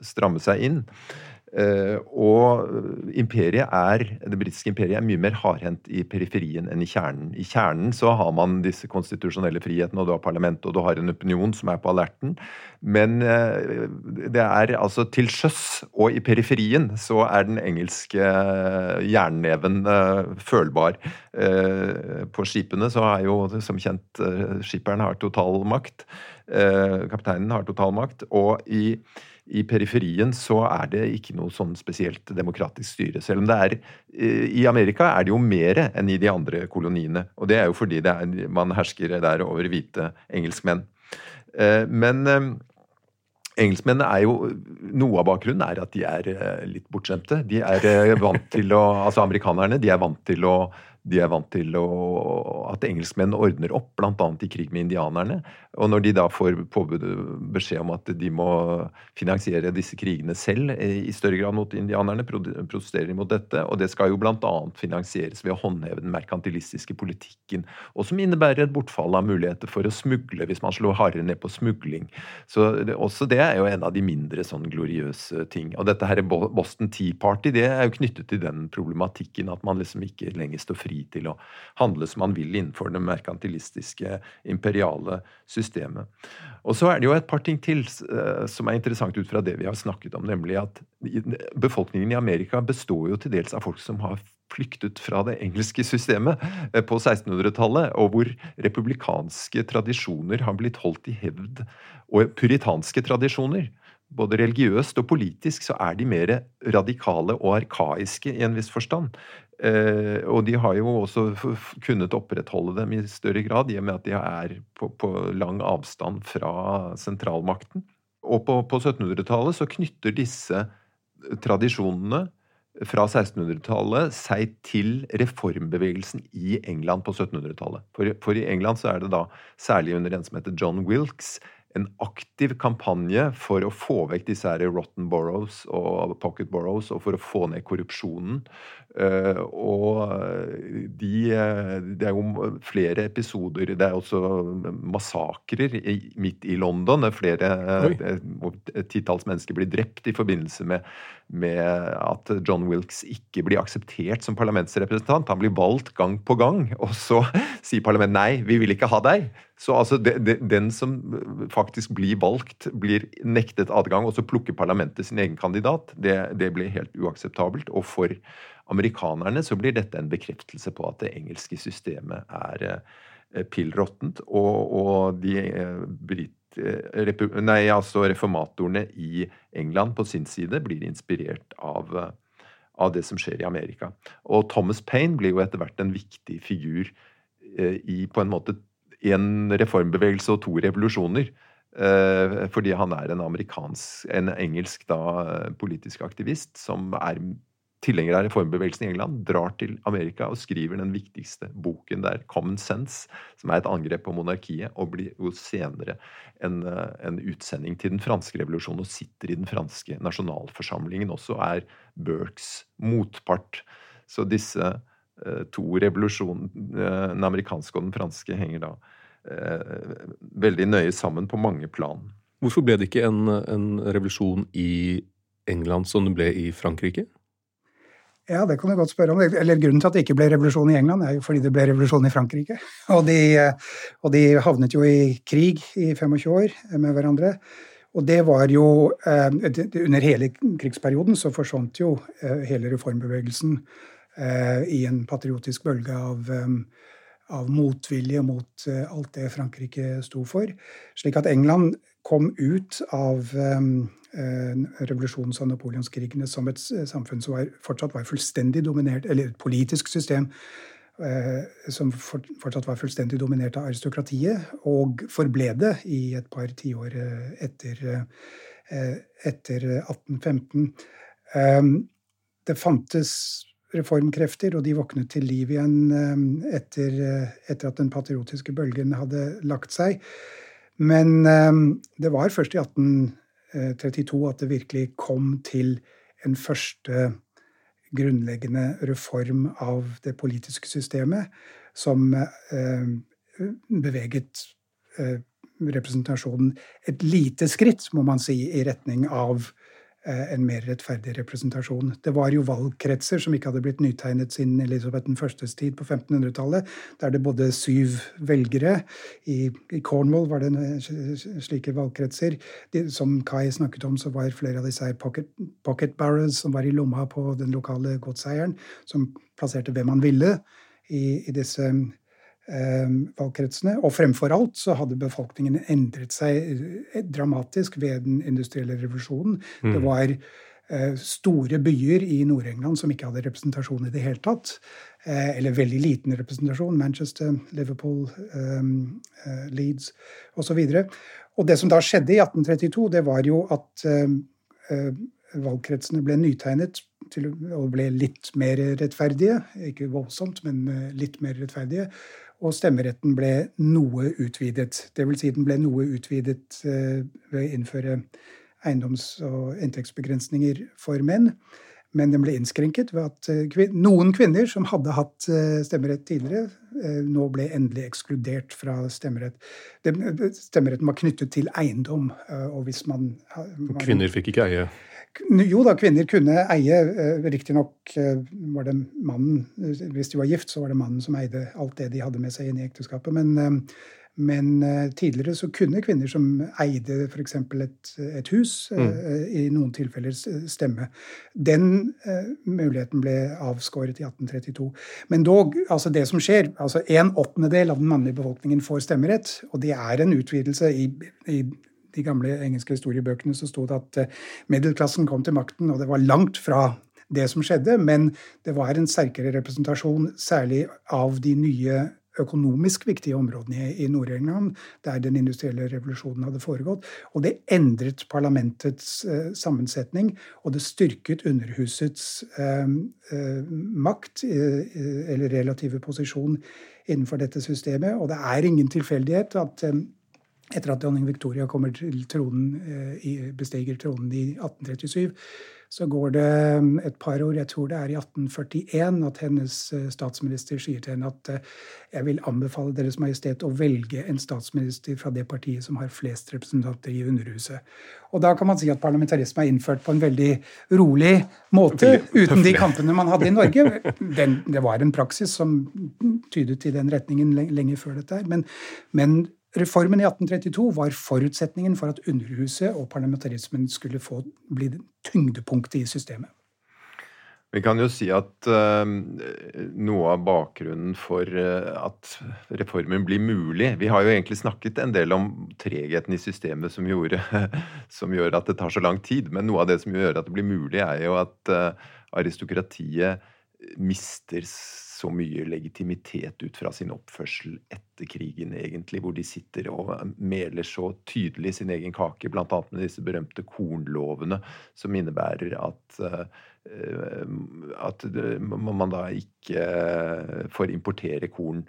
stramme seg inn. Uh, og imperiet er, det britiske imperiet er mye mer hardhendt i periferien enn i kjernen. I kjernen så har man disse konstitusjonelle frihetene, og du har parlamentet, og du har en opinion som er på alerten. Men uh, det er altså til sjøs og i periferien så er den engelske jernneven følbar. på skipene så er jo som kjent skipperen har total makt. kapteinen har total makt. og i i periferien så er det ikke noe sånn spesielt demokratisk styre. Selv om det er eh, I Amerika er det jo mer enn i de andre koloniene. Og det er jo fordi er, man hersker der over hvite engelskmenn. Eh, men eh, engelskmennene er jo Noe av bakgrunnen er at de er litt bortskjemte. De er vant til å Altså amerikanerne, de er vant til å de er vant til å, at engelskmenn ordner opp, bl.a. i krig med indianerne. Og når de da får påbud, beskjed om at de må finansiere disse krigene selv i større grad mot indianerne, protesterer de mot dette. Og det skal jo bl.a. finansieres ved å håndheve den merkantilistiske politikken, og som innebærer et bortfall av muligheter for å smugle, hvis man slår hardere ned på smugling. Så det, også det er jo en av de mindre sånn gloriøse ting. Og dette her Boston Tea Party det er jo knyttet til den problematikken at man liksom ikke lenger står fri til å handle som man vil innenfor det merkantilistiske, imperiale systemet. Og så er det jo et par ting til uh, som er interessant ut fra det vi har snakket om, nemlig at befolkningen i Amerika består jo til dels av folk som har flyktet fra det engelske systemet eh, på 1600-tallet, og hvor republikanske tradisjoner har blitt holdt i hevd, og puritanske tradisjoner både religiøst og politisk så er de mer radikale og arkaiske i en viss forstand. Eh, og de har jo også kunnet opprettholde dem i større grad, i og med at de er på, på lang avstand fra sentralmakten. Og på, på 1700-tallet så knytter disse tradisjonene fra 1600-tallet seg til reformbevegelsen i England på 1700-tallet. For, for, i England så er det da, særlig under en som heter John Wilkes, en aktiv kampanje for å få vekk disse her rotten boroughs og pocket boroughs, og for å få ned korrupsjonen. Uh, og de Det er jo flere episoder Det er også massakrer midt i London. Flere uh, titalls mennesker blir drept i forbindelse med, med, at John Wilkes ikke blir akseptert som parlamentsrepresentant. Han blir valgt gang på gang, og så sier parlamentet nei, vi vil ikke ha deg. Så altså, de, de, den som faktisk blir valgt, blir nektet adgang, og så plukker parlamentet sin egen kandidat. Det, det blir helt uakseptabelt. Og for amerikanerne så blir dette en bekreftelse på at det engelske systemet er eh, pill råttent, og, og, de eh, brit, eh, nei, altså reformatorene i England på sin side blir inspirert av, av det som skjer i Amerika. Og Thomas Paine blir jo etter hvert en viktig figur i på en måte en reformbevegelse og to revolusjoner. Eh, fordi han er en en engelsk da, politisk aktivist som er tilhenger av reformbevegelsen i England, drar til Amerika og skriver den viktigste boken der, 'Common Sense', som er et angrep på monarkiet, og blir jo senere en, eh, en utsending til den franske revolusjonen og sitter i den franske nasjonalforsamlingen også, er Burkes motpart. Så disse Eh, to revolusjoner, eh, den amerikanske og den franske, henger da eh, veldig nøye sammen på mange plan. Hvorfor ble det ikke en, en revolusjon i England som det ble i Frankrike? Ja, det kan du godt spørre om. Eller Grunnen til at det ikke ble revolusjon i England, er jo fordi det ble revolusjon i Frankrike. Og de, og de havnet jo i krig i 25 år med hverandre. Og det var jo Under hele krigsperioden så forsvant jo hele reformbevegelsen Eh, i en patriotisk bølge av, av motvilje mot eh, alt det Frankrike sto for. Slik at England kom ut av revolusjons- og napoleonskrigene som et samfunn som var, fortsatt var fullstendig dominert, eller et politisk system som fortsatt var fullstendig dominert av aristokratiet, og forble det i et par tiår etter, etter 1815. Det fantes reformkrefter, og de våknet til liv igjen etter, etter at den patriotiske bølgen hadde lagt seg. Men det var først i 1832 at det virkelig kom til en første grunnleggende reform av det politiske systemet som eh, beveget eh, representasjonen et lite skritt, må man si, i retning av Eh, en mer rettferdig representasjon. Det var jo valgkretser som ikke hadde blitt nytegnet siden Elisabeth den førstes tid på 1500-tallet, der det bodde syv velgere. I, Cornwall var det slike valgkretser. Som Kai snakket om, så var flere av disse pocket, pocket barrels som var i lomma på den lokale godseieren, som plasserte hvem man ville i, i disse Eh, valgkretsene. Og fremfor alt så hadde befolkningen endret seg eh, dramatisk ved den industrielle revolusjonen. Mm. Det var eh, store byer i Nord-England som ikke hadde representasjon i det hele tatt. Eller veldig liten representasjon. Manchester, Liverpool, Leeds osv. Og, og det som da skjedde i 1832, det var jo at valgkretsene ble nytegnet til, og ble litt mer rettferdige. Ikke voldsomt, men litt mer rettferdige og stemmeretten ble noe utvidet. Dvs. Si den ble noe utvidet eh, ved å innføre eiendoms- og inntektsbegrensninger for menn. Men den ble innskrenket ved at eh, noen kvinner som hadde hatt eh, stemmerett tidligere, nå ble endelig ekskludert fra stemmerett. Stemmeretten var knyttet til eiendom. og hvis man... man Kvinner fikk ikke eie? Jo da, kvinner kunne eie. Eh, riktignok eh, var det mannen Hvis de var gift, så var det mannen som eide alt det de hadde med seg inn i ekteskapet. Men, eh, men tidligere så kunne kvinner som eide f.eks. Et, et hus, mm. i noen tilfeller stemme. Den muligheten ble avskåret i 1832. Men dog, altså det som skjer altså En åttendedel av den mannlige befolkningen får stemmerett, og det er en utvidelse i, i de gamle engelske historiebøkene så sto det at eh, middelklassen kom til makten, og det var langt fra det som skjedde, men det var en sterkere representasjon, særlig av de nye økonomisk viktige områdene i Nord-England, der den industrielle revolusjonen hadde foregått. Og det endret parlamentets eh, sammensetning, og det styrket Underhusets eh, eh, makt, eh, eller relative posisjon, innenfor dette systemet. Og det er ingen tilfeldighet at eh, etter at dronning Victoria kommer til tronen, eh, bestiger tronen i 1837, så går det mm, et par år, jeg tror det er i 1841, at hennes eh, statsminister sier til henne at eh, jeg vil anbefale Deres Majestet å velge en statsminister fra det partiet som har flest representanter i Underhuset. Og da kan man si at parlamentarisme er innført på en veldig rolig måte, uten de kampene man hadde i Norge. Den, det var en praksis som tydet i den retningen lenge før dette her. Men, men Reformen i 1832 var forutsetningen for at Underhuset og parlamentarismen skulle få bli tyngdepunktet i systemet. Vi kan jo si at uh, noe av bakgrunnen for uh, at reformen blir mulig Vi har jo egentlig snakket en del om tregheten i systemet som, gjorde, som, gjør at det tar så lang tid. Men noe av det som gjør at det blir mulig, er jo at uh, aristokratiet mister så mye legitimitet ut fra sin oppførsel etter krigen, egentlig, hvor de sitter og meler så tydelig sin egen kake, bl.a. med disse berømte kornlovene, som innebærer at eh, at man da ikke får importere korn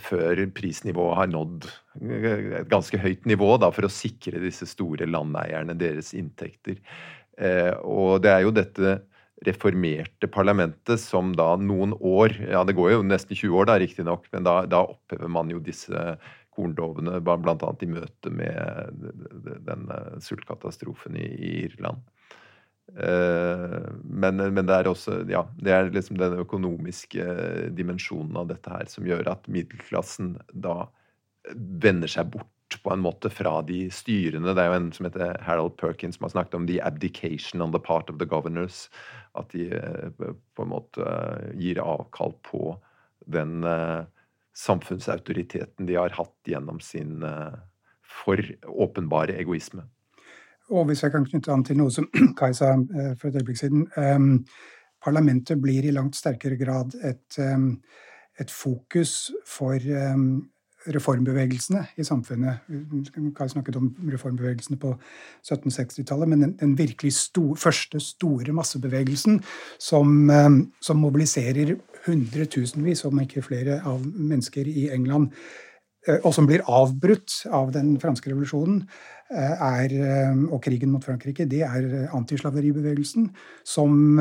før prisnivået har nådd et ganske høyt nivå, da, for å sikre disse store landeierne deres inntekter. Eh, og det er jo dette reformerte parlamentet som da noen år Ja, det går jo nesten 20 år, da, riktignok, men da, da opphever man jo disse korndovene, bl.a. i møte med den sultkatastrofen i, Irland. Eh, men, men, det er også ja, det er liksom den økonomiske dimensjonen av dette her som gjør at middelklassen da vender seg bort på en måte fra de styrende. Det er jo en som heter Harold Perkins som har snakket om the abdication on the part of the governors. At de eh, på en måte eh, gir avkall på den eh, samfunnsautoriteten de har hatt gjennom sin for åpenbare egoisme. Og hvis jeg kan knytte an til noe som Kai sa for et øyeblikk siden. Parlamentet blir i langt sterkere grad et et fokus for reformbevegelsene i samfunnet. Vi har snakket om reformbevegelsene på 1760-tallet, men den, den virkelig stor, første store massebevegelsen som, um, som mobiliserer hundretusenvis, om ikke flere, av mennesker i England, og som blir avbrutt av den franske revolusjonen, Eh, er, eh, og krigen mot Frankrike, det er eh, antislaveribevegelsen som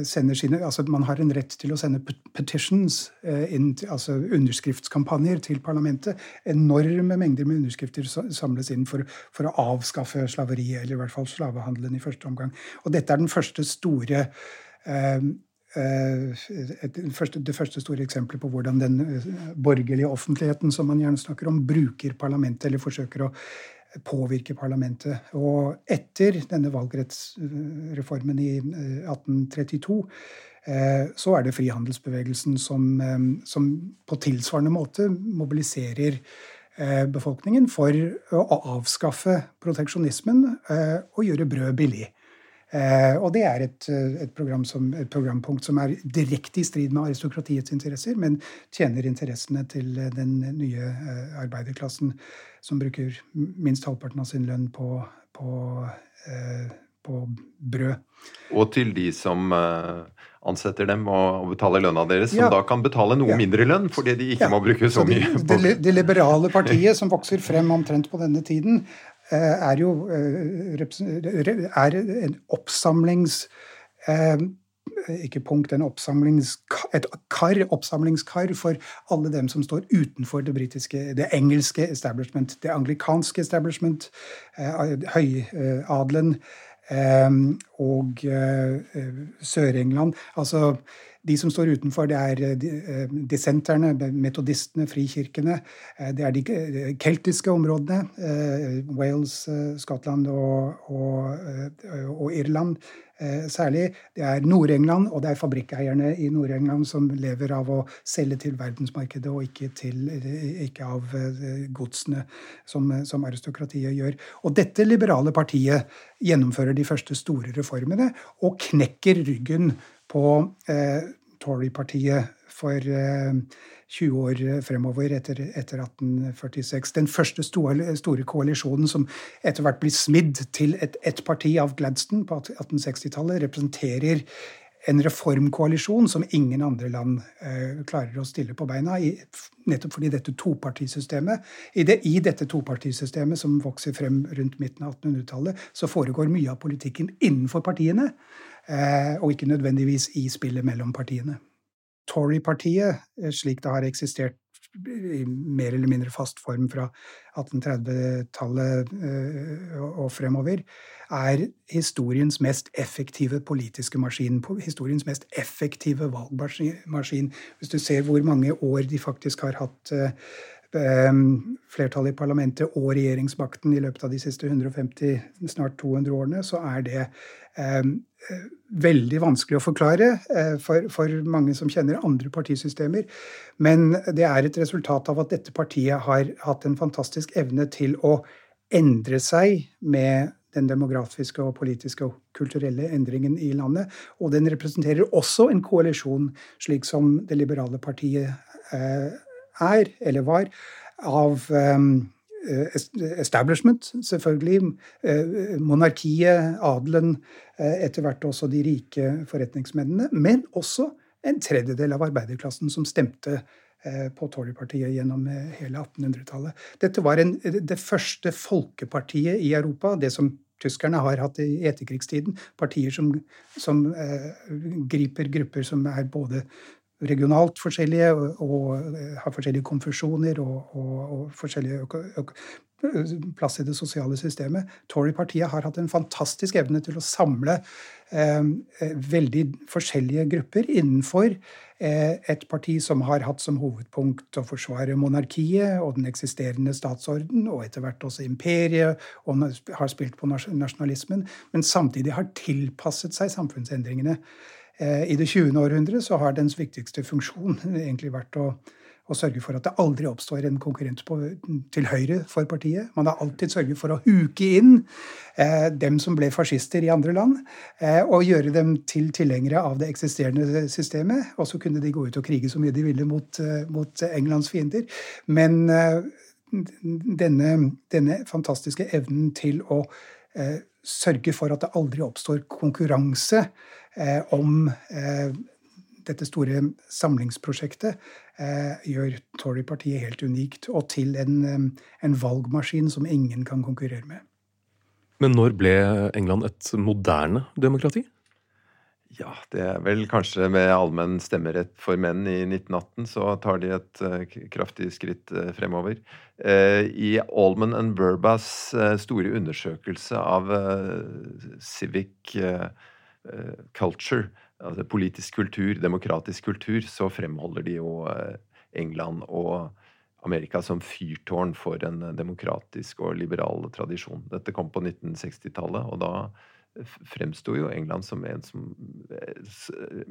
sender sine Altså man har en rett til å sende petitions, altså underskriftskampanjer, til parlamentet. Enorme mengder med underskrifter samles inn for, for å avskaffe slaveriet, eller i hvert fall slavehandelen i første omgang. Og dette er den første store det første, det første store eksempelet på hvordan den borgerlige offentligheten som man gjerne snakker om, bruker parlamentet, eller forsøker å påvirke parlamentet. Og etter denne valgrettsreformen i 1832 eh, eh, så er det frihandelsbevegelsen som, eh, som på tilsvarende måte mobiliserer befolkningen for å avskaffe proteksjonismen og gjøre brød billig. Og det er et, et, program som, et, programpunkt som er direkte i strid med aristokratiets interesser, men tjener interessene til den nye arbeiderklassen som bruker minst halvparten av sin lønn på, på, eh, på brød. Og til de som eh, ansetter dem og betaler lønna deres, som ja. da kan betale noe ja. mindre lønn fordi de ikke ja. må bruke så, så mye på det, liberale partiet som vokser frem omtrent på denne tiden, eh, er jo eh, er en oppsamlings ikke punkt, en et kar, oppsamlingskar for alle dem som står utenfor det britiske, det engelske establishment, det anglikanske establishment, eh, høyadelen eh, og eh, Sør-England. Altså de som står utenfor, det er dissenterne, metodistene, frikirkene. Det er de keltiske områdene. Wales, Skottland og, og, og Irland. Eh, særlig. Det er Nord-England, og det er fabrikkeierne i Nord-England som lever av å selge til verdensmarkedet og ikke, til, ikke av eh, godsene, som, som, aristokratiet gjør. Og dette liberale partiet gjennomfører de første store reformene og knekker ryggen på eh, Tory-partiet for eh, 20 år fremover etter, etter 1846. Den første store, store, koalisjonen som etter hvert blir smidd til et, et parti av Gladstone på 1860-tallet, representerer en reformkoalisjon som ingen andre land eh, klarer å stille på beina. I, nettopp fordi dette topartisystemet i, det, I dette topartisystemet som vokser frem rundt midten av 1800-tallet, så foregår mye av politikken innenfor partiene, eh, og ikke nødvendigvis i spillet mellom partiene. Tory-partiet, eh, slik det har eksistert i mer eller mindre fast form fra 1830-tallet eh, og fremover, er historiens mest effektive politiske maskin. Historiens mest effektive valgmaskin. Hvis du ser hvor mange år de faktisk har hatt eh, flertallet i parlamentet og regjeringsmakten i løpet av de siste 150, snart 200 årene, så er det veldig vanskelig å forklare eh, for, for, mange som kjenner andre partisystemer. Men det er et resultat av at dette partiet har hatt en fantastisk evne til å endre seg med den demografiske og politiske og kulturelle endringen i landet. Og den representerer også en koalisjon, slik som det liberale partiet eh, er, eller var, av um, establishment, selvfølgelig. Eh, monarkiet, adelen, eh, etter hvert også de rike forretningsmennene. Men også en tredjedel av arbeiderklassen som stemte på Tory-partiet gjennom hele 1800-tallet. Dette var en, det første folkepartiet i Europa, det som tyskerne har hatt i etterkrigstiden. Partier som, som eh, griper grupper som er både regionalt forskjellige og, eh, har forskjellige konfusjoner og, og, og forskjellige plass i det sosiale systemet. Tory-partiet har hatt en fantastisk evne til å samle eh, veldig forskjellige grupper innenfor eh, et parti som har hatt som hovedpunkt å forsvare monarkiet og den eksisterende statsorden, og etter hvert også imperiet, og har spilt på nasjonalismen, men samtidig har tilpasset seg samfunnsendringene. Eh, I det 20. århundret så har dens viktigste funksjon egentlig vært å, å sørge for at det aldri oppstår en konkurrent på, til høyre for partiet. Man har alltid sørget for å huke inn eh, dem som ble fascister i andre land, eh, og gjøre dem til tilhengere av det eksisterende systemet. Og så kunne de gå ut og krige så mye de ville mot, eh, mot Englands fiender. Men eh, denne, denne, fantastiske evnen til å eh, sørge for at det aldri oppstår konkurranse om dette store samlingsprosjektet eh, gjør Tory-partiet helt unikt, og til en, en, valgmaskin som ingen kan konkurrere med. Men når ble England et moderne demokrati? Ja, det er vel kanskje med allmenn stemmerett for menn i 1918, så tar de et uh, kraftig skritt uh, fremover. Uh, I Allman and Burbas store undersøkelse av civic culture altså politisk kultur, demokratisk kultur, så fremholder de jo eh, England og Amerika som fyrtårn for en demokratisk og liberal tradisjon. Dette kom på 1960-tallet, og da fremsto jo England som en som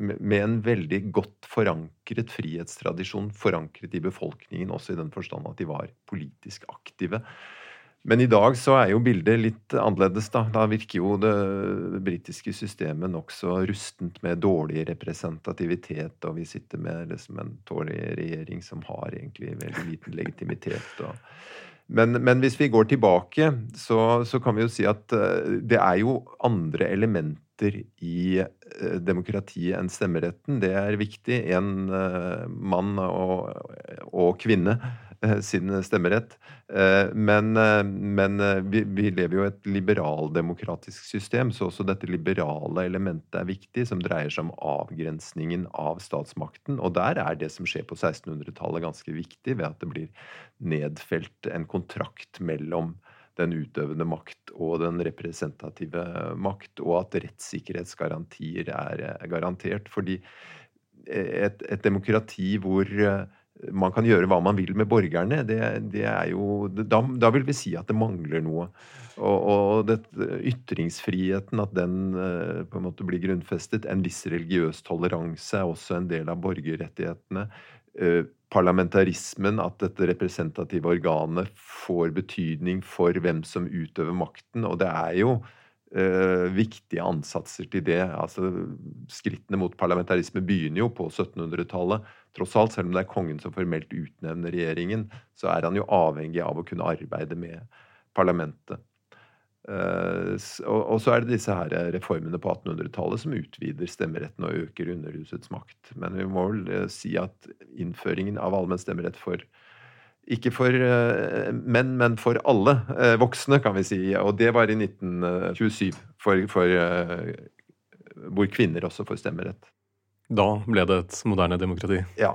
Med en veldig godt forankret frihetstradisjon, forankret i befolkningen også i den forstand at de var politisk aktive. Men i dag så er jo bildet litt annerledes, da. Da virker jo det britiske systemet nokså rustent med dårlig representativitet, og vi sitter med liksom en tårlig regjering som har egentlig veldig liten legitimitet. og men, men, hvis vi går tilbake, så, så, kan vi jo si at uh, det er jo andre elementer i demokratiet enn stemmeretten. Det er viktig. En uh, mann og, og kvinne Eh, sin stemmerett. Eh, men, eh, men vi, vi, lever jo i et liberaldemokratisk system, så også dette liberale elementet er viktig, som dreier seg om avgrensningen av statsmakten. Og der er det som skjer på 1600-tallet ganske viktig, ved at det blir nedfelt en kontrakt mellom den utøvende makt og den representative makt, og at rettssikkerhetsgarantier er garantert. Fordi et, et demokrati hvor man kan gjøre hva man vil med borgerne, det, det er jo da, da, vil vi si at det mangler noe. Og, og det, ytringsfriheten, at den eh, på en måte blir grunnfestet. En viss religiøs toleranse er også en del av borgerrettighetene. Eh, parlamentarismen, at dette representative organet får betydning for hvem som utøver makten. Og det er jo eh, viktige ansatser til det. Altså, skrittene mot parlamentarisme begynner jo på 1700-tallet tross alt, selv om det er kongen som formelt utnevner regjeringen, så er han jo avhengig av å kunne arbeide med parlamentet. Uh, og, så er det disse her reformene på 1800-tallet som utvider stemmeretten og øker underhusets makt. Men vi må vel uh, si at innføringen av allmenn stemmerett for ikke for menn, men for alle voksne, kan vi si. Og det var i 1927, for, for hvor kvinner også får stemmerett. Da ble det et moderne demokrati. Ja.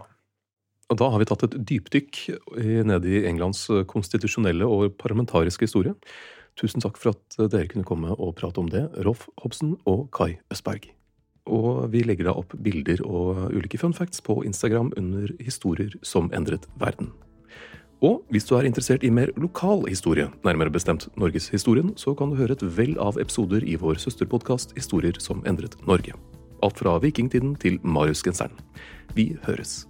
Og da har vi tatt et dypdykk ned i Englands konstitusjonelle og parlamentariske historie. Tusen takk for at dere kunne komme og prate om det, Rolf Hobsen og Kai Østberg. Og vi legger da opp bilder og ulike fun facts på Instagram under Historier som endret verden. Og hvis du er interessert i mer lokal historie, nærmere bestemt norgeshistorien, så kan du høre et vell av episoder i vår søsterpodkast Historier som endret Norge. Alt fra vikingtiden til Mariusgenseren. Vi høres.